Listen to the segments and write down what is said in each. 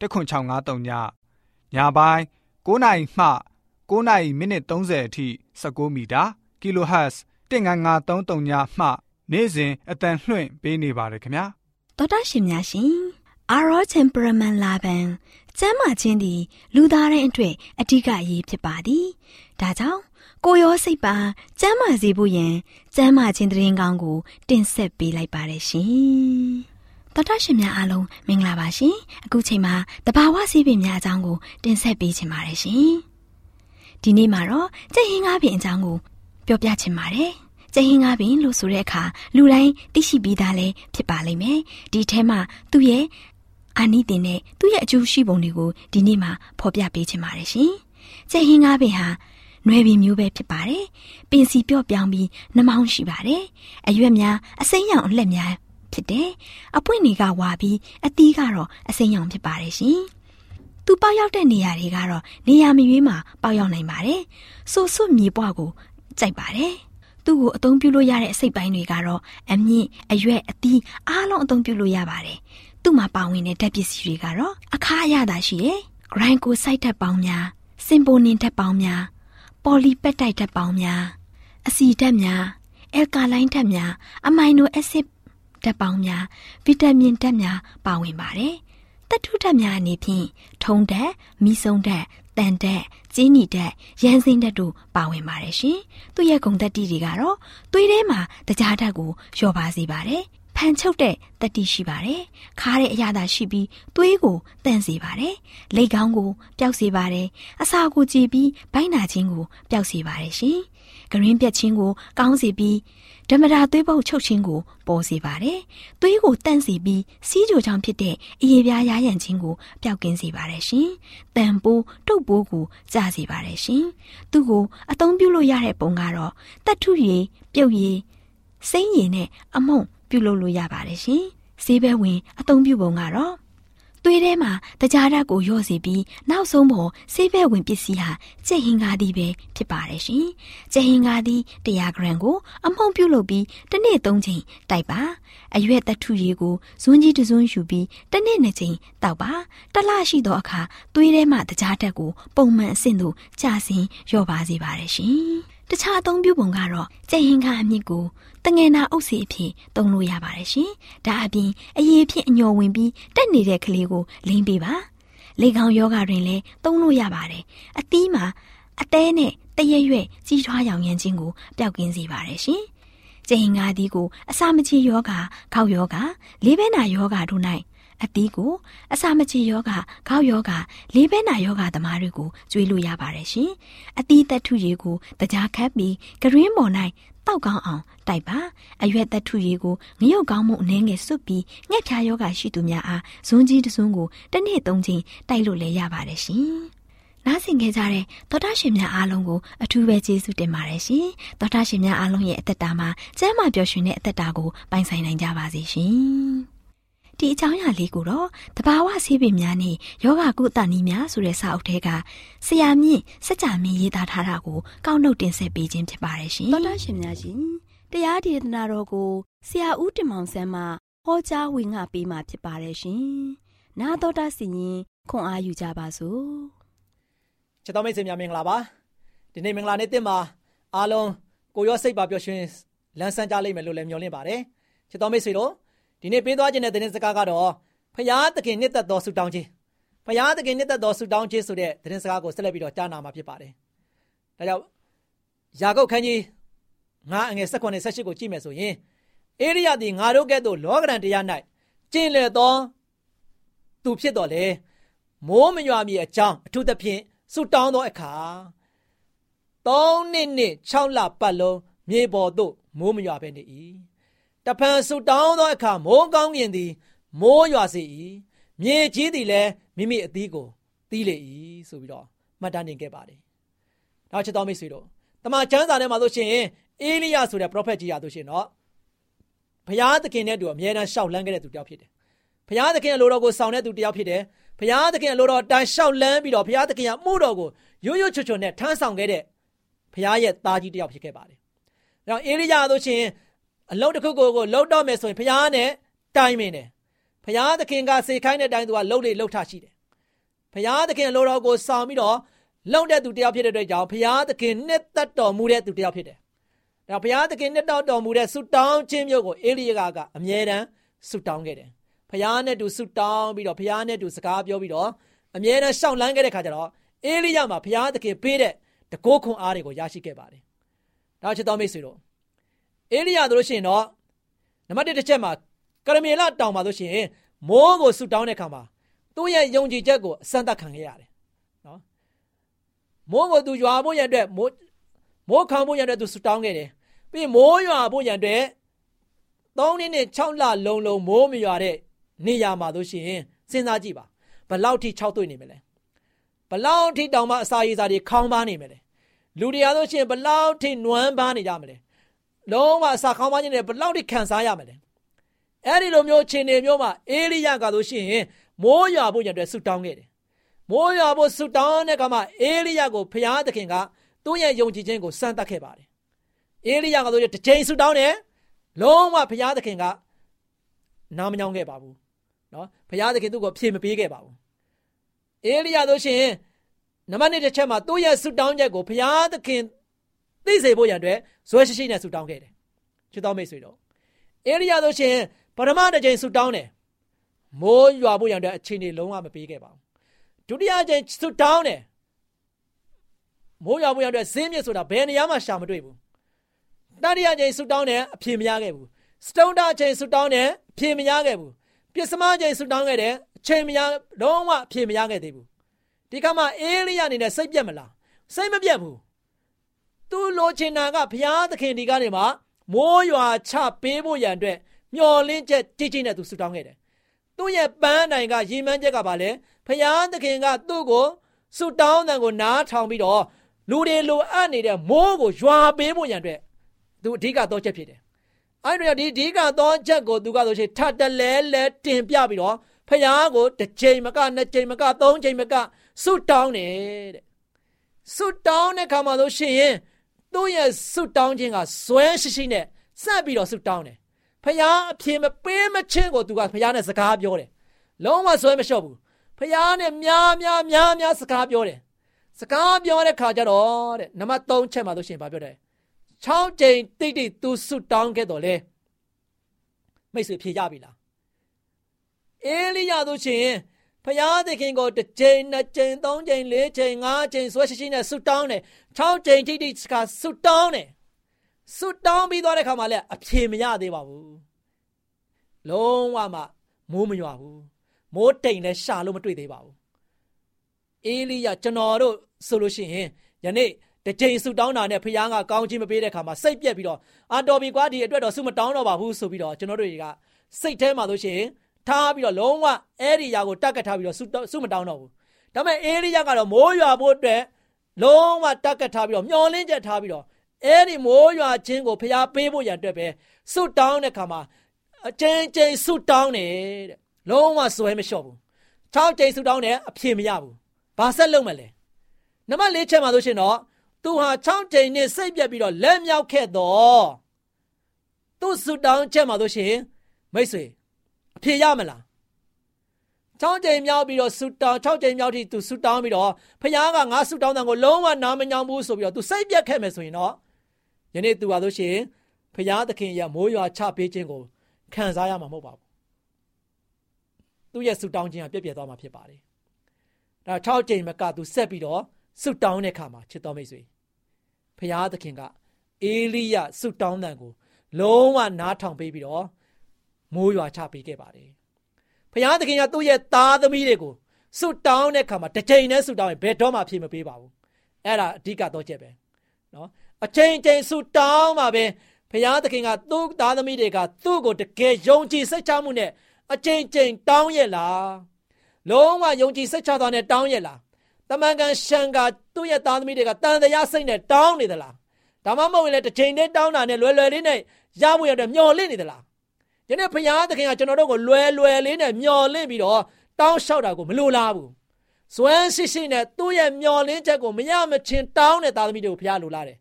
10653ညညပိုင်း9နိုင်မှ9နိုင်မိနစ်30အထိ16မီတာ kHz 19533ညမှနေ့စဉ်အတန်လှွင့်ပေးနေပါတယ်ခင်ဗျာတော်တာရှင်များရှင်အာရော temperament လာပန်ကျမ်းမာခြင်းသည်လူသားတိုင်းအတွက်အဓိကအရေးဖြစ်ပါသည်ဒါကြောင့်ကိုရောစိတ်ပါကျမ်းမာစေဖို့ယင်ကျမ်းမာခြင်းတရင်ကောင်းကို တင်ဆက်ပေးလိုက်ပါတယ်ရှင်။ တော်တော်ရှင်များအားလုံးမင်္ဂလာပါရှင်။အခုချိန်မှာတဘာဝစီးပင်များအကြောင်းကိုတင်ဆက်ပေးချင်ပါတယ်ရှင်။ဒီနေ့မှာတော့ကြက်ဟင်းကားပင်အကြောင်းကိုပြောပြချင်ပါတယ်။ကြက်ဟင်းကားပင်လို့ဆိုတဲ့အခါလူတိုင်းသိရှိပြီးသားလည်းဖြစ်ပါလိမ့်မယ်။ဒီထဲမှာသူ့ရဲ့အာနိသင်နဲ့သူ့ရဲ့အကျိုးရှိပုံတွေကိုဒီနေ့မှာဖော်ပြပေးချင်ပါတယ်ရှင်။ကြက်ဟင်းကားပင်ဟာနွယ်ပင်မျိုးပဲဖြစ်ပါတယ်။ပင်စီပြော့ပြောင်းပြီးနှမောင်းရှိပါတယ်။အရွက်များအစိမ်းရောင်အလှက်များ ဖြစ်တယ်။အပွင့်တွေကဝါပြီးအသီးကတော့အစိမ်းရောင်ဖြစ်ပါတယ်ရှင်။သူပေါက်ရောက်တဲ့နေရာတွေကတော့နေရာမရွေးမှာပေါက်ရောက်နိုင်ပါတယ်။ဆိုဆွမြေပွားကိုကြိုက်ပါတယ်။သူ့ကိုအသုံးပြုလို့ရတဲ့အစိတ်ပိုင်းတွေကတော့အမြင့်အရွက်အသီးအားလုံးအသုံးပြုလို့ရပါတယ်။သူ့မှာပါဝင်တဲ့ဓာတ်ပစ္စည်းတွေကတော့အခါရတာရှိရဲ့။ grind ကိုစိုက်ဓာတ်ပေါင်းများစင်ပိုနင်ဓာတ်ပေါင်းများပေါ်လီပက်တိုက်ဓာတ်ပေါင်းများအဆီဓာတ်များအယ်ကာလိုင်းဓာတ်များအမိုင်နိုအက်ဆစ် ဓာတ်ပေါင်းများဗီတာမင်ဓာတ်များပါဝင်ပါတယ်။တထုဓာတ်များအနေဖြင့်ထုံဓာတ်၊မီးစုံဓာတ်၊တန်ဓာတ်၊ကျင်းနီဓာတ်၊ရန်စင်းဓာတ်တို့ပါဝင်ပါတယ်ရှင်။သူ့ရဲ့ဂုဏ်သတ္တိတွေကတော့သွေးထဲမှာတကြားဓာတ်ကိုလျော့ပါစေပါတယ်။ဖန်ချုပ်တဲ့တတိရှိပါတယ်။ခါးတဲ့အရာသာရှိပြီးသွေးကိုတန့်စေပါတယ်။လက်ကောင်းကိုပျောက်စေပါတယ်။အစာကိုကြည်ပြီးဘိုင်းနာခြင်းကိုပျောက်စေပါတယ်ရှင်။ ဂရင်းပြက်ခြင်းကိုကောင်းစေပြီးဓမ္မတာသွေးပုတ်ချုပ်ခြင်းကိုပေါ်စေပါတယ်။သွေးကိုတန့်စေပြီးစီးကြိုချောင်းဖြစ်တဲ့အရေပြားရားရံခြင်းကိုပျောက်ကင်းစေပါတယ်ရှင်။တန်ပိုးတုတ်ပိုးကိုကြာစေပါတယ်ရှင်။သူ့ကိုအသုံးပြုလို့ရတဲ့ပုံကတော့တတ်ထုရည်ပြုတ်ရည်စိမ့်ရည်နဲ့အမုံပြုလုပ်လို့ရပါတယ်ရှင်။ဆေးဘဲဝင်အသုံးပြုပုံကတော့ သွေးထဲမှာတကြားဓာတ်ကိုလျော့စေပြီးနောက်ဆုံးပေါ်ဆေးဘဲဝင်ပစ္စည်းဟာကြက်ဟင်္ကာသည်ပဲဖြစ်ပါတယ်ရှင်။ကြက်ဟင်္ကာသည်100ဂရမ်ကို အမှုန့်ပြုတ်လုပ်ပြီးတစ်နေ့3ချိန်တိုက်ပါ။အရွက်တထုရည်ကိုဇွန်းကြီးတစွန်းယူပြီးတစ်နေ့2ချိန်တောက်ပါ။တစ်လရှိသောအခါသွေးထဲမှာတကြားဓာတ်ကိုပုံမှန်အဆင့်သို့ကျဆင်းလျော့ပါစေပါတယ်ရှင်။ တခြားအသုံးပြုပုံကတော့ကြက်ဟင်္ကာအမြင့်ကိုတငယ်နာအုပ်စီအဖြစ်သုံးလို့ရပါတယ်ရှင်။ဒါအပြင်အရေးဖြင့်အညော်ဝင်ပြီးတက်နေတဲ့ကလေးကိုလိမ့်ပေးပါ။လေကောင်ယောဂတွင်လည်းသုံးလို့ရပါတယ်။အသီးမှာအသေးနဲ့တရရွက်ကြီးထွားရောင်ရမ်းခြင်းကိုပျောက်ကင်းစေပါတယ်ရှင်။ကျိန်ငါသည်ကိုအစာမချေယောဂါ၊ခေါက်ယောဂါ၊လေးဘဲနာယောဂါတို့၌ အသီးကိုအစာမချေယောဂခေါက်ယောဂလေးဘဲနာယောဂသမားတွေကိုကျွေးလို့ရပါတယ်ရှင်။အသီးသက်ထုရည်ကိုတကြားခတ်ပြီးဂရင်းပေါ်၌တောက်ကောင်းအောင်တိုက်ပါအရွက်သက်ထုရည်ကိုငရုတ်ကောင်းမှုအနှဲငယ်စွတ်ပြီးငှက်ဖြာယောဂရှိသူများအားဇွန်းကြီးတစွန်းကိုတစ်နေ့သုံးချိန်တိုက်လို့လည်းရပါတယ်ရှင်။နားဆင်ခဲ့ကြတဲ့သောတာရှင်များအားလုံးကိုအထူးပဲကျေးဇူးတင်ပါတယ်ရှင်။သောတာရှင်များအားလုံးရဲ့အသက်တာမှာကျမ်းမာပျော်ရွှင်တဲ့အသက်တာကိုပိုင်ဆိုင်နိုင်ကြပါစေရှင်။ ဒီအကြောင်းအရာလေးကိုတော့တဘာဝဆေးပင်များနဲ့ယောဂကုသနည်းများဆိုတဲ့စာအုပ်ထဲကဆရာမြင့်စကြမင်းရေးသားထားတာကိုကောက်နှုတ်တင်ဆက်ပေးခြင်းဖြစ်ပါတယ်ရှင်။သောတာရှင်များရှင်တရားဒေသနာတော်ကိုဆရာဦးတင်မောင်ဆန်းမှဟောကြားဝင်ငါပေးมาဖြစ်ပါတယ်ရှင်။နာတော်တာစီရင်ခွန်အားယူကြပါစို့။ချစ်တော်မိတ်ဆွေများမင်္ဂလာပါ။ဒီနေ့မင်္ဂလာနေ့တင်မှာအားလုံးကိုရောစိတ်ပါပျော်ရွှင်လန်းဆန်းကြလိမ့်မယ်လို့လည်းမျှော်လင့်ပါတယ်။ချစ်တော်မိတ်ဆွေတို့ ဒီနေ့ပေးသွားခြင်းတဲ့သတင်းစကားကတော့ဖရာသခင်နှစ်သက်သောဆုတောင်းခြင်းဖရာသခင်နှစ်သက်သောဆုတောင်းခြင်းဆိုတဲ့သတင်းစကားကိုဆက်လက်ပြီးတော့ကြားနာမှာဖြစ်ပါတယ်။ဒါကြောင့်ယာကုပ်ခန်းကြီးငါအငယ်၁၉နဲ့၁၈ကိုကြည့်မယ်ဆိုရင်အေရိယသည်ငါတို့ကဲ့သို့လောကရန်တရား၌ကျင့်လေသောသူဖြစ်တော်လေမိုးမရွာမီအကြောင်းအထူးသဖြင့်ဆုတောင်းသောအခါ၃နှစ်နှစ်၆လပတ်လုံးမြေပေါ်သို့မိုးမရွာပဲနေ၏ တဖန်ဆုတောင်းသောအခါမိုးကောင်းကင်သည် မိုးရွာစေ၏မြေကြီးသည်လည်းမိမိအသီးကိုသီးလေ၏ဆိုပြီးတော့မှတ်တမ်းတင်ခဲ့ပါတယ်။နောက်ချက်တော်မိတ်ဆွေတို့တမန်ကျမ်းစာထဲမှာဆိုရှင်အေလိယဆိုတဲ့ prophet ကြီးရဆိုရှင်တော့ဘုရားသခင်နဲ့တူအမြဲတမ်းရှောက်လန်းခဲ့တဲ့သူတစ်ယောက်ဖြစ်တယ်။ဘုရားသခင်အလိုတော်ကိုဆောင်တဲ့သူတစ်ယောက်ဖြစ်တယ်။ဘုရားသခင်အလိုတော်အတိုင်းရှောက်လန်းပြီးတော့ဘုရားသခင်ကမှုတော်ကိုရိုးရိုးချွတ်ချွတ်နဲ့ထမ်းဆောင်ခဲ့တဲ့ဘုရားရဲ့သားကြီးတစ်ယောက်ဖြစ်ခဲ့ပါတယ်။ဒါကြောင့်အေလိယဆိုရှင် အလုံးတစ်ခုကိုကိုလှုပ်တော့မယ်ဆိုရင်ဘုရားနဲ့တိုင်မင်တယ်။ဘုရားသခင်ကစေခိုင်းတဲ့အတိုင်းသူကလှုပ်လေလှုပ်ထရှိတယ်။ဘုရားသခင်အလိုတော်ကိုဆောင်ပြီးတော့လှုပ်တဲ့သူတစ်ယောက်ဖြစ်တဲ့အတွက်ကြောင့်ဘုရားသခင်နှစ်သက်တော်မူတဲ့သူတစ်ယောက်ဖြစ်တယ်။ဒါဘုရားသခင်နှစ်တော်တော်မူတဲ့ဆုတောင်းခြင်းမျိုးကိုအေလိယကအမြဲတမ်းဆုတောင်းခဲ့တယ်။ဘုရားနဲ့တူဆုတောင်းပြီးတော့ဘုရားနဲ့တူစကားပြောပြီးတော့အမြဲတမ်းရှောက်လန်းခဲ့တဲ့ခါကျတော့အေလိယမှာဘုရားသခင်ပေးတဲ့တကိုးခွန်အားတွေကိုရရှိခဲ့ပါတယ်။ဒါချစ်တော်မိတ်ဆွေတို့ အေလိယတို့ရှိရင်တော့နံပါတ်1တစ်ချက်မှာကရမေလတောင်ပါလို့ရှိရင်မိုးကိုဆုတောင်းတဲ့ခါမှာသူ့ရဲ့ယုံကြည်ချက်ကိုအစမ်းသတ်ခံခဲ့ရတယ်နော်မိုးကိုသူရွာဖို့ရတဲ့မိုးမိုးခံဖို့ရတဲ့သူဆုတောင်းခဲ့တယ်ပြီးမိုးရွာဖို့ရတဲ့၃နှစ်နဲ့6လလုံးလုံးမိုးမရွာတဲ့နေရာမှာလို့ရှိရင်စဉ်းစားကြည့်ပါဘလောက်ထိ6တွေ့နေမလဲဘလောက်ထိတောင်မှအစာရည်စာတွေခေါင်းပါနေမလဲလူတရားလို့ရှိရင်ဘလောက်ထိနွမ်းပါနေကြမလဲ လုံးဝအစာခေါင်းပါခြင်းတွေဘလောက်ထိခံစားရမလဲအဲ့ဒီလိုမျိုးခြေနေမျိုးမှာအေလိယကဆိုရှင်မိုးရွာဖို့ရတဲ့ဆုတောင်းခဲ့တယ်မိုးရွာဖို့ဆုတောင်းတဲ့ကမှအေလိယကိုဖျားသခင်ကသူ့ရဲ့ယုံကြည်ခြင်းကိုစမ်းသပ်ခဲ့ပါတယ်အေလိယကဆိုရင်တစ်ချိန်ဆုတောင်းတယ်လုံးဝဖျားသခင်ကနားမညောင်းခဲ့ပါဘူးနော်ဖျားသခင်သူ့ကိုဖြေမပေးခဲ့ပါဘူးအေလိယဆိုရှင်နံပါတ်1တစ်ချက်မှာသူ့ရဲ့ဆုတောင်းချက်ကိုဖျားသခင် သိစေဖို့ရန်အတွက်ဇွဲရှိရှိနဲ့ဆုတောင်းခဲ့တယ်ချစ်တော်မိတ်ဆွေတို့အေလိယဆိုရှင်ပထမတစ်ချိန်ဆူတောင်းတယ်မိုးရွာဖို့ရတဲ့အခြေအနေလုံးဝမပေးခဲ့ပါဘူးဒုတိယချိန်ဆူတောင်းတယ်မိုးရွာဖို့ရတဲ့ဇင်းမြစ်ဆိုတာဘယ်နေရာမှရှာမတွေ့ဘူးတတိယချိန်ဆူတောင်းတယ်အဖြေမရခဲ့ဘူးစတုန်တာချိန်ဆူတောင်းတယ်အဖြေမရခဲ့ဘူးပစ္စမချိန်ဆူတောင်းခဲ့တယ်အချိန်မရလုံးဝအဖြေမရခဲ့သေးဘူးဒီကမှအေလိယအနေနဲ့စိတ်ပြက်မလားစိတ်မပြက်ဘူး သူလိုချင်တာကဘုရားသခင်ဒီကနေမှမိုးရွာချပေးဖို့ရန်အတွက်မျော်လင့်ချက်ကြီးကြီးနဲ့သူဆူတောင်းခဲ့တယ်။သူ့ရဲ့ပန်းတိုင်ကရည်မှန်းချက်ကပါလေဖယားသခင်ကသူ့ကိုဆူတောင်းတဲ့ကိုနားထောင်ပြီးတော့လူတွေလိုအပ်နေတဲ့မိုးကိုရွာပေးဖို့ရန်အတွက်သူအဓိကတော့ချက်ဖြစ်တယ်။အဲ့တော့ဒီအဓိကတော့ချက်ကိုသူကဆိုရှင်ထပ်တလဲလဲတင်ပြပြီးတော့ဖယားကိုတစ်ချိန်မကနှစ်ချိန်မကသုံးချိန်မကဆူတောင်းတယ်တဲ့။ဆူတောင်းတဲ့ခါမှာဆိုရှင် သူ့ရဲ့ဆူတောင်းခြင်းကဇွဲရှိရှိနဲ့စပ်ပြီးတော့ဆူတောင်းတယ်ဖယားအဖြစ်မပေးမချင်းကိုသူကဖယားနဲ့စကားပြောတယ်လုံးဝဆွဲမလျှော့ဘူးဖယားနဲ့များများများများစကားပြောတယ်စကားပြောတဲ့ခါကျတော့တဲ့နံပါတ်3ချက်မှာလို့ရှိရင်ဗာပြောတယ်6ကြိမ်တိတ်တိတ်သူဆွတောင်းခဲ့တော့လေမိတ်ဆွေဖြေကြပြီလားအေလိယတို့ချင်း ဖယားသခင်ကိုတစ်ကြိမ်နှစ်ကြိမ်သုံးကြိမ်လေးကြိမ်ငါးကြိမ်ဆွဲရှိရှိနဲ့ဆွတောင်းတယ်6ကြိမ်တိတ်တိတ်စကားဆွတောင်းတယ်ဆွတောင်းပြီးသွားတဲ့ခါမှာလည်းအဖြေမရသေးပါဘူးလုံးဝမှမိုးမရွာဘူးမိုးတိမ်လည်းရှာလို့မတွေ့သေးပါဘူးအေလိယကျွန်တော်တို့ဆိုလို့ရှိရင်ယနေ့တကြိမ်ဆူတောင်းတာနဲ့ဖခင်ကကောင်းခြင်းမပေးတဲ့ခါမှာစိတ်ပြက်ပြီးတော့အာတော်ပြီကွာဒီအတွက်တော့ဆူမတောင်းတော့ပါဘူးဆိုပြီးတော့ကျွန်တော်တို့တွေကစိတ်ထဲမှာလို့ရှိရင် ထားပြီးတော့လုံးဝအဲ့ဒီຢာကိုတက်ကတ်ထားပြီးတော့ဆူဆူမတောင်းတော့ဘူးဒါပေမဲ့အေလိယကတော့မိုးရွာဖို့အတွက်လုံးဝတက်ကတ်ထားပြီးတော့မျောလင်းချက်ထားပြီးတော့အဲ့ဒီမိုးရွာခြင်းကိုဖျားပေးဖို့ရတဲ့ပဲဆုတောင်းတဲ့ခါမှာအကျဉ်းကျဉ်းဆုတောင်းတယ်တဲ့လုံးဝစွဲမလျှော့ဘူး၆ကျိန်ဆုတောင်းတယ်အဖြေမရဘူးဘာဆက်လုပ်မလဲနံပါတ်၄ချက်မှာဆိုရှင်တော့သူဟာ6ကြိမ်နဲ့စိတ်ပြက်ပြီးတော့လက်မြောက်ခဲ့တော့သူဆုတောင်းချက်မှာဆိုရှင်မိတ်ဆွေ အဖြေရမလား6ကြိမ်မြောက်ပြီးတော့ဆုတောင်း6ကြိမ်မြောက်ထိသူဆုတောင်းပြီးတော့ဖခင်ကငါဆုတောင်းတဲ့ကိုလုံးဝနားမညောင်းဘူးဆိုပြီးတော့သူစိတ်ပြက်ခဲ့မယ်ဆိုရင်တော့ယနေ့သူပါလို့ရှိရင်ဖရာသခင်ရဲ့မိုးရွာချပေးခြင်းကိုခံစားရမှာမဟုတ်ပါဘူးသူ့ရဲ့ဆုတောင်းခြင်းကပြည့်ပြည့်သွားမှာဖြစ်ပါတယ်ဒါ6ကြိမ်မကသူဆက်ပြီးတော့ဆုတောင်းတဲ့အခါမှာချစ်တော်မိတ်ဆွေဖရာသခင်ကအေလိယဆုတောင်းတဲ့ကိုလုံးဝနားထောင်ပေးပြီးတော့ မိုးရွာချပေးခဲ့ပါတယ်ဖရာသခင်ကသူ့ရဲ့သားသမီးတွေကိုဆုတောင်းတဲ့အခါမှာတစ်ချိန်နဲ့ဆုတောင်းရင်ဘယ်တော့မှဖြေမပေးပါဘူးအဲ့ဒါအဓိကတော့ချက်ပဲနော်အချိန်ချင်းဆူတောင်းမှာပဲဖယားသခင်ကသူ့သားသမီးတွေကသူ့ကိုတကယ်ယုံကြည်စိတ်ချမှုနဲ့အချိန်ချင်းတောင်းရဲ့လားလုံးဝယုံကြည်စိတ်ချသွားနဲ့တောင်းရဲ့လားတမန်ကန်ရှန်ကသူ့ရဲ့သားသမီးတွေကတန်တရားစိတ်နဲ့တောင်းနေသလားဒါမှမဟုတ်ရင်လည်းတစ်ချိန်တည်းတောင်းတာနဲ့လွယ်လွယ်လေးနဲ့ရဖို့ရတဲ့မျော်လင့်နေသလား ဒီနေ့ဘုရားသခင်ကကျွန်တော်တို့ကိုလွယ်လွယ်လေးနဲ့မျော်လင့်ပြီးတော့တောင်းလျှောက်တာကိုမလိုလားဘူးဇွမ်းရှိရှိနဲ့သူ့ရဲ့မျော်လင့်ချက်ကိုမရမချင်းတောင်းတဲ့သားသမီးတွေကိုဘုရားလိုလားတယ်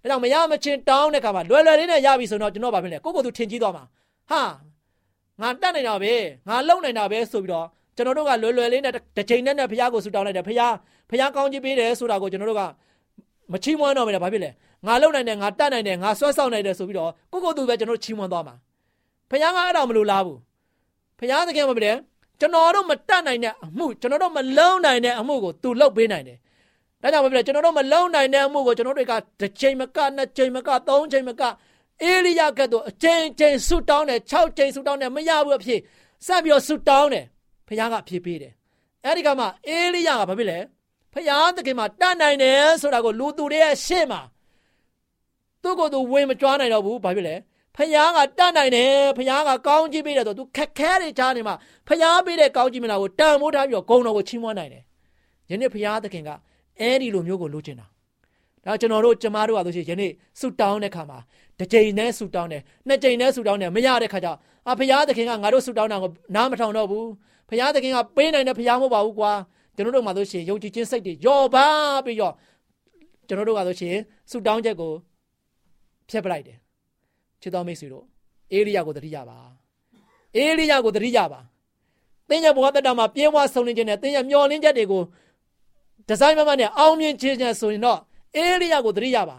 ဒါကြောင့်မရမချင်းတောင်းတဲ့အခါမှာလွယ်လွယ်လေးနဲ့ရပြီဆိုတော့ကျွန်တော်ဘာဖြစ်လဲကိုကိုသူထင်ကြီးသွားမှာဟာငါတတ်နိုင်တာပဲငါလုံနိုင်တာပဲဆိုပြီးတော့ကျွန်တော်တို့ကလွယ်လွယ်လေးနဲ့တစ်ချိန်နဲ့နဲ့ဘုရားကိုဆူတောင်းလိုက်တယ်ဘုရားဘုရားကောင်းချီးပေးတယ်ဆိုတာကိုကျွန်တော်တို့ကမချီးမွမ်းတော့မယ်ဘာဖြစ်လဲငါလုံနိုင်တယ်ငါတတ်နိုင်တယ်ငါဆွဲဆောင်နိုင်တယ်ဆိုပြီးတော့ကိုကိုသူပဲကျွန်တော်တို့ချီးမွမ်းသွားမှာ ဘုရားကအဲ့ဒါမလို့လားဘူးဘုရားသခင်မပြတယ်ကျွန်တော်တို့မတတ်နိုင်တဲ့အမှုကျွန်တော်တို့မလုံနိုင်တဲ့အမှုကိုသူလုပ်ပေးနိုင်တယ်ဒါကြောင့်မပြတယ်ကျွန်တော်တို့မလုံနိုင်တဲ့အမှုကိုကျွန်တော်တို့ကတစ်ချိန်မကနှစ်ချိန်မကသုံးချိန်မကအေလိယကဲ့သို့အချိန်ချင်းဆူတောင်းတယ်6ချိန်ဆူတောင်းတယ်မရဘူးအဖြစ်ဆက်ပြီးတော့ဆူတောင်းတယ်ဖခင်ကအဖြစ်ပေးတယ်အဲ့ဒီကမှအေလိယကဘာဖြစ်လဲဖခင်သခင်မှာတတ်နိုင်တယ်ဆိုတာကိုလူသူတွေရဲ့ရှေ့မှာသူ့ကိုယ်သူဝင်မကြွားနိုင်တော့ဘူးဘာဖြစ်လဲ ဖခင်ကတတ်နိုင်တယ်ဖခင်ကကောင်းကြီးပေးတယ်ဆိုသူခက်ခဲတွေချားနေမှာဖခင်ပေးတဲ့ကောင်းကြီးမလားကိုတန်မိုးထားပြီးတော့ဂုံတော်ကိုချီးမွမ်းနိုင်တယ်ယနေ့ဖခင်သခင်ကအဲ့ဒီလိုမျိုးကိုလိုချင်တာဒါကျွန်တော်တို့ကျမတို့ကဆိုရှင်ယနေ့ဆူတောင်းတဲ့ခါမှာတစ်ကြိမ်နဲ့ဆူတောင်းတယ်နှစ်ကြိမ်နဲ့ဆူတောင်းတယ်မရတဲ့ခါကျအဖခင်သခင်ကငါတို့ဆူတောင်းတာကိုနားမထောင်တော့ဘူးဖခင်သခင်ကပေးနိုင်တဲ့ဖခင်မဟုတ်ပါဘူးကွာကျွန်တော်တို့မှဆိုရှင်ယုံကြည်ခြင်းစိတ်တွေယော့ပါပြီးတော့ကျွန်တော်တို့ကဆိုရှင်ဆူတောင်းချက်ကိုဖျက်ပလိုက်တယ် ချစ်တော်မိတ်ဆွေတို့အေလိယကိုတတိယပါအေလိယကိုတတိယပါသင်ရဲ့ဘဝတက်တာမှာပြင်းဝဆုံနေခြင်းနဲ့သင်ရဲ့မျောလင်းချက်တွေကိုဒီဇိုင်းမမနဲ့အောင်မြင်ခြင်းနဲ့ဆိုရင်တော့အေလိယကိုတတိယပါ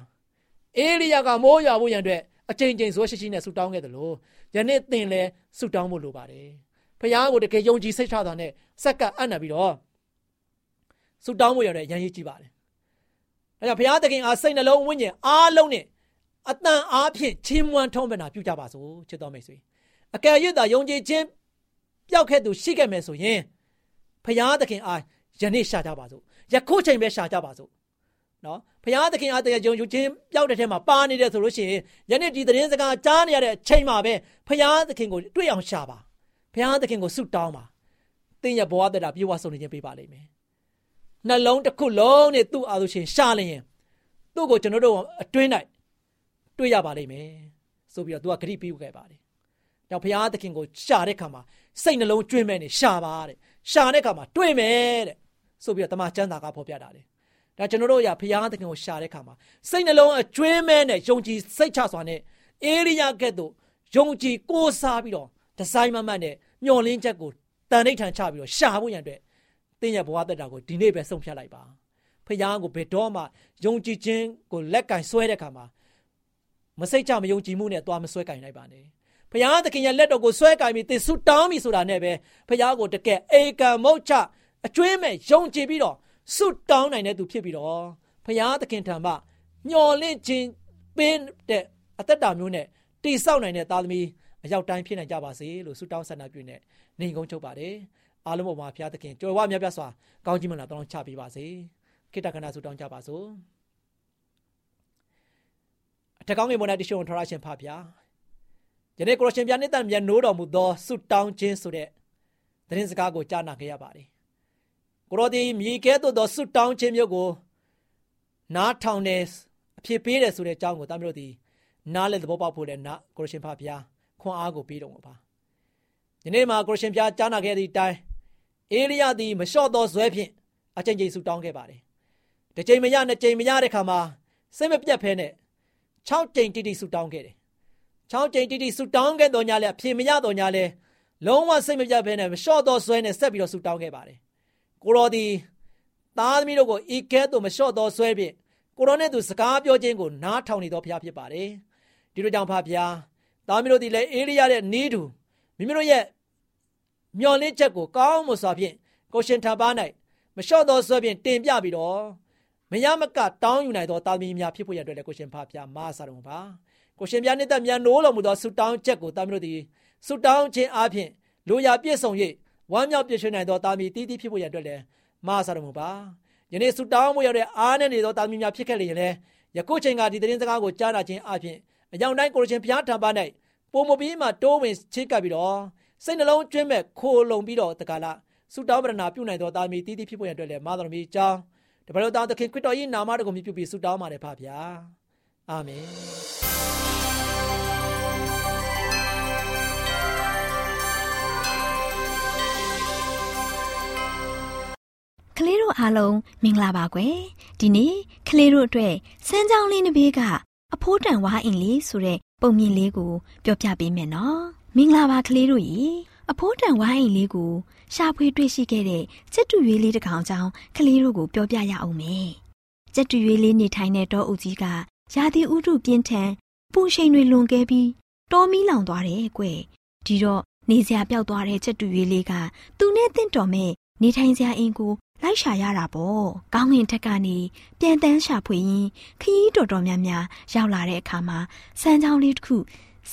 အေလိယကမိုးရွာဖို့ရန်အတွက်အချိန်ချင်းဇောရှိရှိနဲ့ဆူတောင်းခဲ့တယ်လို့ယနေ့သင်လည်းဆူတောင်းဖို့လိုပါတယ်ဖခင်ကိုတကယ်ယုံကြည်စိတ်ချတာနဲ့စက္ကအံ့နပြီးတော့ဆူတောင်းဖို့ရတဲ့ရန်ရည်ကြည့်ပါတယ်။ဒါကြောင့်ဘုရားသခင်အားစိတ်နှလုံးဝိညာဉ်အားလုံးနဲ့ အတန်အားဖြင့်ချီးမွမ်းထုံးပနာပြုကြပါစို့ချစ်တော်မိတ်ဆွေ။အကယ်၍သာယုံကြည်ခြင်းပျောက်ခဲ့သူရှိခဲ့မယ်ဆိုရင်ဘုရားသခင်အားယနေ့ရှာကြပါစို့။ယခုချိန်ပဲရှာကြပါစို့။နော်ဘုရားသခင်အားတကယ်ယုံကြည်ခြင်းပျောက်တဲ့ထဲမှာပါနေတယ်ဆိုလို့ရှိရင်ယနေ့ဒီသတင်းစကားကြားနေရတဲ့အချိန်မှာပဲဘုရားသခင်ကိုတွေ့အောင်ရှာပါဘုရားသခင်ကိုဆုတောင်းပါသင်ရဲ့ဘဝတတာပြေဝဆုံနေခြင်းပေးပါလိမ့်မယ်နှလုံးတစ်ခုလုံးနဲ့သူ့အားလို့ရှင်ရှာလျင်သူ့ကိုကျွန်တော်တို့အတွင်း၌ တွေ့ရပါလိမ့်မယ်ဆိုပြီးတော့သူကဂရိပြုခဲ့ပါတယ်။ကြောင့်ဘုရားသခင်ကိုရှာတဲ့ခါမှာစိတ်နှလုံးကျွင်းမဲ့နေရှာပါတဲ့။ရှာတဲ့ခါမှာတွေ့မယ်တဲ့။ဆိုပြီးတော့တမန်ကျမ်းစာကဖော်ပြတာလေ။ဒါကျွန်တော်တို့ရဘုရားသခင်ကိုရှာတဲ့ခါမှာစိတ်နှလုံးအကျွင်းမဲ့နဲ့ယုံကြည်စိတ်ချစွာနဲ့အေရိယကဲ့သို့ယုံကြည်ကိုးစားပြီးတော့ဒီဇိုင်းမမတ်နဲ့မျောလင်းချက်ကိုတန်ဋိဌာန်ချပြီးတော့ရှာဖို့ရန်အတွက်တင်းရဲ့ဘဝတက်တာကိုဒီနေ့ပဲဆုံးဖြတ်လိုက်ပါဖခင်ကိုဘယ်တော့မှယုံကြည်ခြင်းကိုလက်ကင်ဆွဲတဲ့ခါမှာ မစိတ်ချမယုံကြည်မှုနဲ့သွားမဆွဲကင်လိုက်ပါနဲ့ဖခင်သခင်ရဲ့လက်တော်ကိုဆွဲကင်ပြီးသင်ဆုတောင်းပြီဆိုတာနဲ့ပဲဖခင်ကိုတကယ်အေကံမုတ်ချအကျွေးမဲ့ယုံကြည်ပြီးတော့ဆုတောင်းနိုင်တဲ့သူဖြစ်ပြီးတော့ဖခင်သခင်ထံမှမျော်လင့်ခြင်းပင်တဲ့အသက်တာမျိုးနဲ့တိဆောက်နိုင်တဲ့သားသမီးအရောက်တိုင်းဖြစ်နိုင်ကြပါစေလို့ဆုတောင်းဆန္ဒပြုနေနေကုန်းချုပ်ပါတယ်အားလုံးပေါ်မှာဘုရားသခင်ကြွယ်ဝမြတ်ပြစွာကောင်းကြီးမလားတောင်းချပေးပါစေခိတ္တကနာဆုတောင်းကြပါစို့အ ထက်ကောင်းငယ်ပေါ်၌တရှိုံထရရှင်ဖဗျာယနေ့ကိုရရှင်ပြနေတဲ့မြတ်နိုးတော်မူသောဆုတောင်းခြင်းဆိုတဲ့သတင်းစကားကိုကြားနာခဲ့ရပါတယ်ကိုရောဒီမြေကဲသို့သောဆုတောင်းခြင်းမျိုးကိုနားထောင်နေအဖြစ်ပေးတယ်ဆိုတဲ့အကြောင်းကိုတမလို့ဒီနားလည်းသဘောပေါက်ဖို့လည်းနာကိုရရှင်ဖဗျာခွန်အားကိုပေးတော်မူပါယနေ့မှာကိုရရှင်ဖျားကြားနာခဲ့သည့်အတိုင်းအေလိယသည်မလျှော့သောဇွဲဖြင့်အကြိမ်ကြိမ်ဆူတောင်းခဲ့ပါတယ်တစ်ကြိမ်မရနှစ်ကြိမ်မရတဲ့ခါမှာစိတ်မပြတ်ဖဲနဲ့ 6ကြိမ်တိတိဆူတောင်းခဲ့တယ်6ကြိမ်တိတိဆူတောင်းခဲ့တော်ညာလဲအဖြေမရတော်ညာလဲလုံးဝစိတ်မပြတ်ဖဲနဲ့မလျှော့သောဇွဲနဲ့ဆက်ပြီးတော့ဆူတောင်းခဲ့ပါတယ်ကိုရောဒီသားသမီးတို့ကိုဤကဲသို့မလျှော့သောဇွဲဖြင့်ကိုရောနဲ့သူစကားပြောခြင်းကိုနားထောင်နေတော်ဖျားဖြစ်ပါတယ်ဒီလိုကြောင့်ဖဖျားသားသမီးတို့ဒီလည်းအေလိယရဲ့နီးတူမိမိတို့ရဲ့မျော်လင့်ချက်ကိုကောင်းမွန်စွာဖြင့်ကိုရှင်ထပါ၌မလျှော့သောဆွဲဖြင့်တင်ပြပြီးတော့ မရမကတောင်းယူနိုင်သောတာသမီများဖြစ်ဖို့ရတဲ့ကိုရှင်ဖာပြမဆာတော်ပါကိုရှင်ပြနှစ်သက်မြန်နိုးတော်မူသောဆုတောင်းချက်ကိုတာမီတို့သည်ဆုတောင်းခြင်းအပြင်လူရပြည့်စုံ၍ဝမ်းမြောက်ပြည့်စုံနိုင်သောတာမီတည်တည်ဖြစ်ဖို့ရတဲ့လည်းမဆာတော်မူပါယနေ့ဆုတောင်းမှုရတဲ့အားနဲ့နေသောတာမီများဖြစ်ခဲ့လျင်လည်းယခုချိန်ကဒီသတင်းစကားကိုကြားနာခြင်းအပြင်အကြောင်းတိုင်းကိုရချင်းဘုရားထံပါ၌ပုံမပြီးမှတိုးဝင်ချိတ်ကပ်ပြီးတော့စိတ်နှလုံးကျွင်းမဲ့ခိုလုံပြီးတော့တကလားဆုတောင်းပရဏာပြုနိုင်သောတာမီတီးတီးဖြစ်ပေါ်ရတဲ့လေမာတော်မီအကြောင်း တပည့်တော်သားသခင်ခရစ်တော်၏နာမတော်ကိုမြှုပ်ပြီးဆုတောင်းပါတယ်ဖပါဗျာအာမင်ကလေးတို့အားလုံးမင်္ဂလာပါကွယ်ဒီနေ့ကလေးတို့အတွက်စမ်းချောင်းလေးတစ်ပေးကအဖိုးတန်ဝါအင်လေးဆိုတဲ့ပုံမြင်လေးကိုပြောပြပေးမယ်နော်မင်္ဂလာပါကလေးတို့ရေ အဖိုးတန်ဝါအင်လေးကိုရှာဖွေတွေ့ရှိခဲ့တဲ့စက်တူရွေးလေးတစ်ကောင်ကြောင့်ကလေးတို့ကိုပြောပြရအောင်မယ်စက်တူရွေးလေးနေထိုင်တဲ့တောအုပ်ကြီးကရာသီဥတုပြင်းထန်ပူရှိန်တွေလွန်ကဲပြီးတောမီးလောင်သွားတယ်ကွယ်ဒီတော့နေစရာပြောက်သွားတဲ့စက်တူရွေးလေးကသူနဲ့တင့်တော်မဲ့နေထိုင်စရာအင်ကိုလိုက်ရှာရတာပေါ့ကောင်းငင်ထက်ကနေပြန်တန်းရှာဖွေရင်းခရီးတော်တော်များများရောက်လာတဲ့အခါမှာစမ်းချောင်းလေးတစ်ခု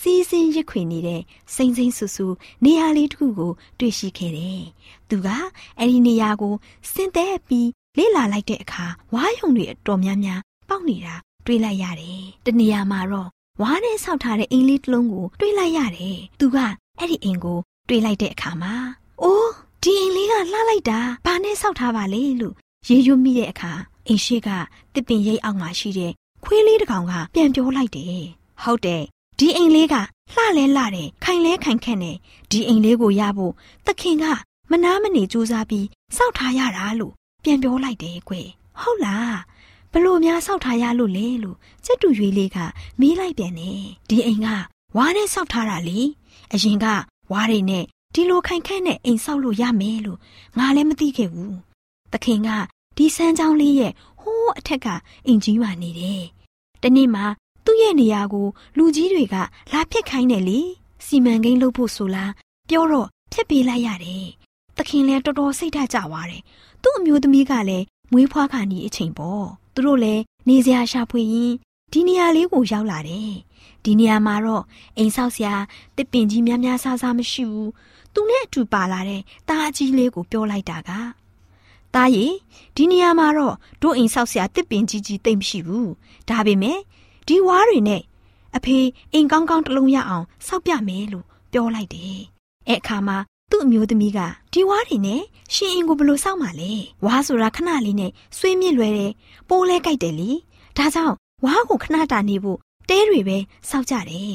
စီးစင်းရစ်ခွေနေတဲ့စိမ့်စိမ့်ဆူဆူနေရာလေးတစ်ခုကို တွေ့ရှိခဲ့တယ်။သူကအဲ့ဒီနေရာကိုစင်တဲ့ပြီးလေ့လာလိုက်တဲ့အခါဝါးယုံတွေအတော်များများပေါက်နေတာတွေ့လိုက်ရတယ်။တနေရာမှာတော့ဝါးနဲ့ဆောက်ထားတဲ့အင်လေးတစ်လုံးကိုတွေ့လိုက်ရတယ်။သူကအဲ့ဒီအင်ကို တွေ့လိုက်တဲ့အခါမှာအိုးဒီအိမ်လေးကလှလိုက်တာဘာနဲ့ဆောက်ထားပါလဲလို့ရေရွမိတဲ့အခါအိမ်ရှိကတစ်ပင်ရိပ်အောက်မှာရှိတဲ့ခွေးလေးတစ်ကောင်ကပြန်ပြောလိုက်တယ်ဟုတ်တယ် ဒီအိမ်လေးကလှလဲလှတယ်ခိုင်လဲခိုင်ခန့်တယ်ဒီအိမ်လေးကိုရဖို့သခင်ကမနာမနေကြိုးစားပြီးစောက်ထားရတာလို့ပြန်ပြောလိုက်တယ်ကွဟုတ်လားဘလို့များစောက်ထားရလို့လဲလို့စက်တူရွေးလေးကမေးလိုက်ပြန်တယ်ဒီအိမ်ကဝါးနဲ့စောက်ထားတာလေအရင်ကဝါးတွေနဲ့ဒီလိုခိုင်ခန့်တဲ့အိမ်ဆောက်လို့ရမယ်လို့ငါလည်းမသိခဲ့ဘူး။သခင်ကဒီစမ်းချောင်းလေးရဲ့ဟိုးအထက်ကအိမ်ကြီးပါနေတယ်။တနေ့မှ သူ့ရဲ့နေရာကို လူကြီးတွေကလာဖျက်ခိုင်းတယ်လေ။စီမံကိန်းလုပ်ဖို့ဆိုလားပြောတော့ဖျက်ပေးလိုက်ရတယ်။သခင်လည်းတော်တော်စိတ်ဓာတ်ကြသွားတယ်။သူ့အမျိုးသမီးကလည်းမွေးဖွားခါနီးအချိန်ပေါ့။သူတို့လည်းနေစရာရှာဖွေရင်းဒီနေရာလေးကိုရောက်လာတယ်။ဒီနေရာမှာတော့အိမ်ဆောက်စရာတစ်ပင်ကြီးများများဆဆမရှိဘူးသူနဲ့အတူပါလာတဲ့တားအကြီးလေးကိုပြောလိုက်တာကတားရီဒီနေရာမှာတော့တို့အိမ်ဆောက်ဆရာတစ်ပင်ကြီးကြီးတိတ်မရှိဘူးဒါပေမဲ့ ဒီဝါးတွေနဲ့အဖေအိမ်ကောင်းကောင်းတစ်လုံးရအောင်စောက်ပြမယ်လို့ပြောလိုက်တယ်အဲ့အခါမှာသူ့အမျိုးသမီးကဒီဝါးတွေနဲ့ရှင်အင်ကိုဘယ်လိုစောက်မှာလဲဝါးဆိုတာခဏလေးနဲ့ဆွေးမြစ်လွယ်တယ်ပိုးလဲကြိုက်တယ်လေဒါကြောင့်ဝါးကိုခဏတာနေဖို့တဲတွေပဲစောက်ကြတယ်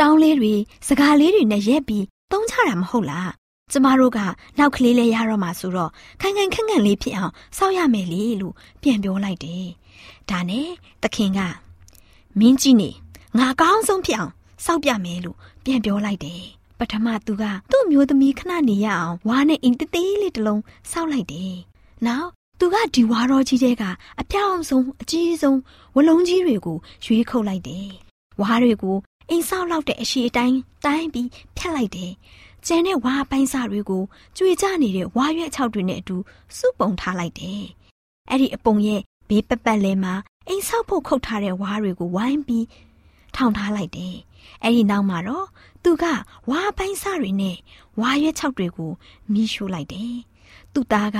တောင်းလေးတွေစကားလေးတွေနဲ့ရက်ပြီးသုံးချတာမဟုတ်လားကျမတို့ကနောက်ကလေးလေးရတော့မှဆိုတော့ခိုင်ခိုင်ခန့်ခန့်လေးဖြစ်အောင်စောက်ရမယ်လေလို့ပြန်ပြောလိုက်တယ်ဒါနဲ့သခင်က မင်းကြီးနေငါကောင်းဆုံးဖြစ်အောင်စောက်ပြမယ်လို့ပြန်ပြောလိုက်တယ်ပထမသူကသူ့မျိုးသမီးခဏနေရအောင်ဝါနဲ့အင်တေးသေးလေးတစ်လုံးစောက်လိုက်တယ်နောက်သူကဒီဝါတော်ကြီးတဲ့ကအပြောင်ဆုံးအကြီးဆုံးဝလုံးကြီးတွေကိုရွေးခုတ်လိုက်တယ်ဝါတွေကိုအိမ်ဆောက်လောက်တဲ့အရှိအတိုင်းတိုင်းပြီးဖြတ်လိုက်တယ်။ကျန်တဲ့ဝါပိုင်းစားတွေကိုကြွေကြနေတဲ့ဝါရွက်ချောက်တွေနဲ့အတူစုပုံထားလိုက်တယ်။အဲ့ဒီအပုံရဲ့ဘေးပပတ်လဲမှာ အိမ်ဆောက်ဖို့ခုတ်ထားတဲ့ဝါတွေကိုဝိုင်းပြီးထောင်ထားလိုက်တယ်။အဲ့ဒီနောက်မှာတော့သူကဝါပိုင်းစားတွေနဲ့ဝါရွက်ချောက်တွေကိုမီးရှို့လိုက်တယ်။သူ့သားက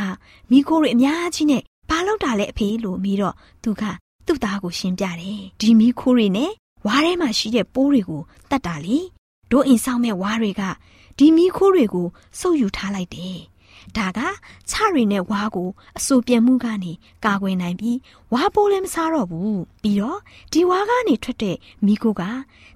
မိခိုးတွေအများကြီးနဲ့ဘာလို့တာလဲအဖေလို့မိတော့သူကသူ့သားကိုရှင်းပြတယ်။ဒီမိခိုးတွေနဲ့ဝါးထဲမှာရှိတဲ့ပိုးတွေကိုတတ်တာလေတို့အိမ်ဆောင်မဲ့ဝါးတွေကဒီမီးခိုးတွေကိုစုပ်ယူထားလိုက်တယ် ဒါကချရီနဲ့ဝါးကိုအစိုးပြတ်မှုကနေကာကွယ်နိုင်ပြီးဝါးပိုးလည်းမစားတော့ဘူးပြီးတော့ဒီဝါးကနေထွက်တဲ့မီးခိုးက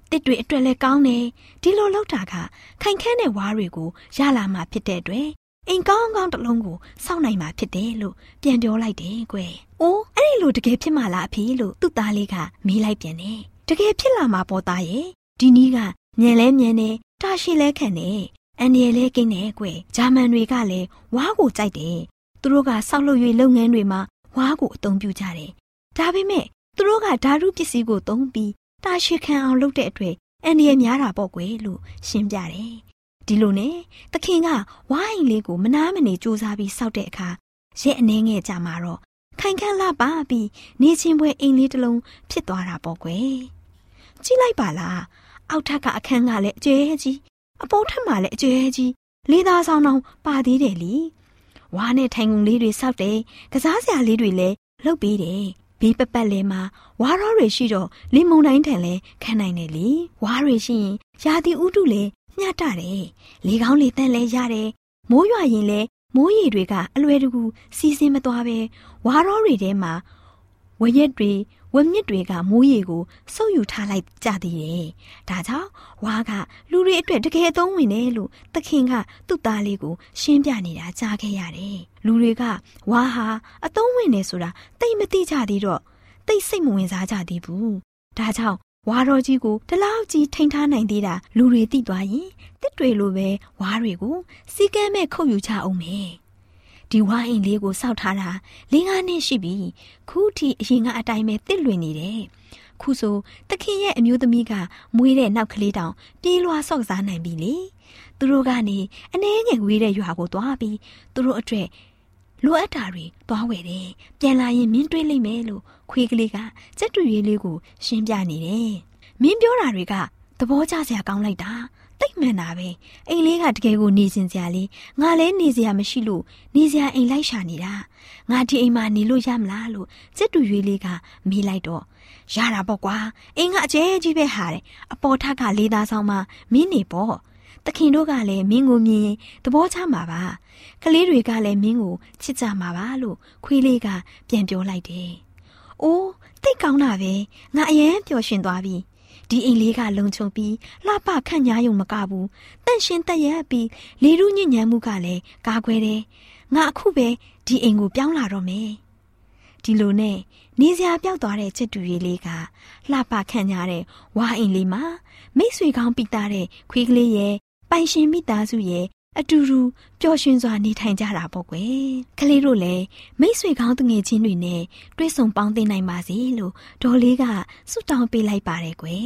တစ်တွေအတွက်လည်းကောင်းတယ်ဒီလိုလောက်တာကခိုင်ခန့်တဲ့ဝါးတွေကိုရလာမှဖြစ်တဲ့အတွက်အိမ်ကောင်းကောင်းတစ်လုံးကိုစောင့်နိုင်မှာဖြစ်တယ်လို့ပြန်ပြောလိုက်တယ်ကွယ်။အိုးအဲ့ဒီလိုတကယ်ဖြစ်မှာလားအဖေလို့သူ့သားလေးကမေးလိုက်ပြန်တယ်တကယ်ဖြစ်လာမှာပေါ်သားရဲ့ဒီနီးကညံလဲညံနေတာရှိလဲခံနေ အန်ရလဲကိန်းနေကွယ်ဂျာမန်တွေကလည်းဝါးကိုကြိုက်တယ်သူတို့ကဆောက်လုပ်ရေးလုပ်ငန်းတွေမှာဝါးကိုအသုံးပြုကြတယ်ဒါပေမဲ့သူတို့ကဓာတုပစ္စည်းကိုသုံးပြီးတာရှိခံအောင်လုပ်တဲ့အတွက်အန်ရများတာပေါ့ကွယ်လို့ရှင်းပြတယ်ဒီလိုနဲ့သခင်ကဝိုင်းလေးကိုမနာမနေစူးစမ်းပြီးစောက်တဲ့အခါရဲအနှဲငယ်ကြမှာတော့ခိုင်ခန့်လာပါပြီးနေချင်းပွဲအိမ်လေးတစ်လုံးဖြစ်သွားတာပေါ့ကွယ်ကြည့်လိုက်ပါလားအောက်ထပ်ကအခန်းကလည်းအကျဲကြီး အပေါ်ထပ်မှာလည်းအကျဲကြီးလေးသားဆောင်အောင်ပါသေးတယ်လीဝါနဲ့ထိုင်ကုန်လေးတွေစောက်တယ်ကစားစရာလေးတွေလည်းလုပ်ပေးတယ်ဘေးပပတ်လဲမှာဝါရောတွေရှိတော့လင်မုန်တိုင်းထန်လဲခံနိုင်တယ်လေဝါတွေရှိရင်ရာသီဥတုလဲမျှတတယ်လေကောင်းလေတန့်လဲရတယ်မိုးရွာရင်လဲမိုးရေတွေကအလွယ်တကူစီးဆင်းမသွားပဲဝါရောတွေထဲမှာဝရက်တွေ ဝမြစ်တွေကမိုးရေကိုစုပ်ယူထားလိုက်ကြသေးတယ်။ဒါကြောင့်ဝါကလူတွေအတွက်တကယ်အသုံးဝင်တယ်လို့သခင်ကသူ့သားလေးကိုရှင်းပြနေတာကြားခဲ့ရတယ်။လူတွေကဝါဟာအသုံးဝင်နေဆိုတာသိမသိကြသေးတော့သိစိတ်မဝင်စားကြသေးဘူး။ဒါကြောင့်ဝါတော်ကြီးကိုတလောက်ကြီးထိန်ထားနိုင်သေးတာလူတွေသိသွားရင်တစ်တွေလိုပဲဝါတွေကိုစီကမ်းမဲ့ခုတ်ယူချအောင်မယ်။ ဒီဝိုင်းအိမ်လေးကိုစောက်ထားတာလေးငါးနှစ်ရှိပြီခုထိအရင်ကအတိုင်းပဲတစ်လွင်နေတယ်ခုဆိုတခင်ရဲ့အမျိုးသမီးကမွေးတဲ့နောက်ကလေးတောင်ပြေးလွှားဆော့စားနိုင်ပြီလေသူတို့ကနေအနှဲငယ်ဝေးတဲ့ရွာကိုသွားပြီးသူတို့အတွက်လိုအပ်တာတွေသွားဝယ်တယ်ပြန်လာရင်မင်းတွေးလိုက်မယ်လို့ခွေးကလေးကစက်တူရွေးလေးကိုရှင်းပြနေတယ်မင်းပြောတာတွေကသဘောကျစရာကောင်းလိုက်တာ တိတ်မှန်တာပဲအိမ်လေးကတကယ်ကိုနေစင်စရာလေးငါလည်းနေစရာမရှိလို့နေစရာအိမ်လိုက်ရှာနေတာငါဒီအိမ်မှာနေလို့ရမလားလို့စစ်တူရွေးလေးကမေးလိုက်တော့ရတာပေါ့ကွာအိမ်ကအကျဲကြီးပဲဟာတယ်အပေါ်ထက်ကလေးသားဆောင်မှမင်းနေပေါ့တခင်တို့ကလည်းမင်းကိုမြင်ရင်သဘောချမှာပါကလေးတွေကလည်းမင်းကိုချစ်ကြမှာပါလို့ခွေးလေးကပြန်ပြောလိုက်တယ်။အိုးသိကောင်းတာပဲငါအရင်ပျော်ရွှင်သွားပြီ ဒီအိမ်လေးကလုံခြုံပြီးလှပခန့်ညားယုံမကဘူးတန့်ရှင်းတက်ရက်ပြီးလေရုညဉ့်ညမ်းမှုကလည်းကားခွဲတယ်ငါအခုပဲဒီအိမ်ကိုပြောင်းလာတော့မယ်ဒီလိုနဲ့နေစရာပြောက်သွားတဲ့ချစ်တူရီလေးကလှပခန့်ညားတဲ့ဝါအိမ်လေးမှာမိတ်ဆွေကောင်းပိတာတဲ့ခွေးကလေးရဲ့ပိုင်ရှင်မိသားစုရဲ့ အတူတူပျော်ရွှင်စွာနေထိုင်ကြတာပေါ့ကွယ်ကလေးတို့လည်းမိတ်ဆွေကောင်းတငယ်ချင်းတွေနဲ့တွေ့ဆုံပေါင်းသင်းနိုင်ပါစေလို့ဒေါ်လေးကဆုတောင်းပေးလိုက်ပါတယ်ကွယ်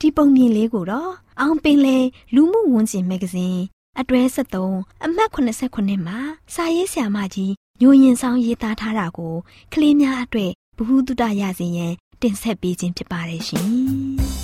ဒီပုံမြင်လေးကိုတော့အောင်ပင်လေလူမှုဝန်ကျင်မဂ္ဂဇင်းအတွဲ73အမှတ်89မှာစာရေးဆရာမကြီးညိုရင်ဆောင်ရေးသားထားတာကိုကလေးများအတွက်ဘ ഹു တုတရစေရန်တင်ဆက်ပေးခြင်းဖြစ်ပါတယ်ရှင်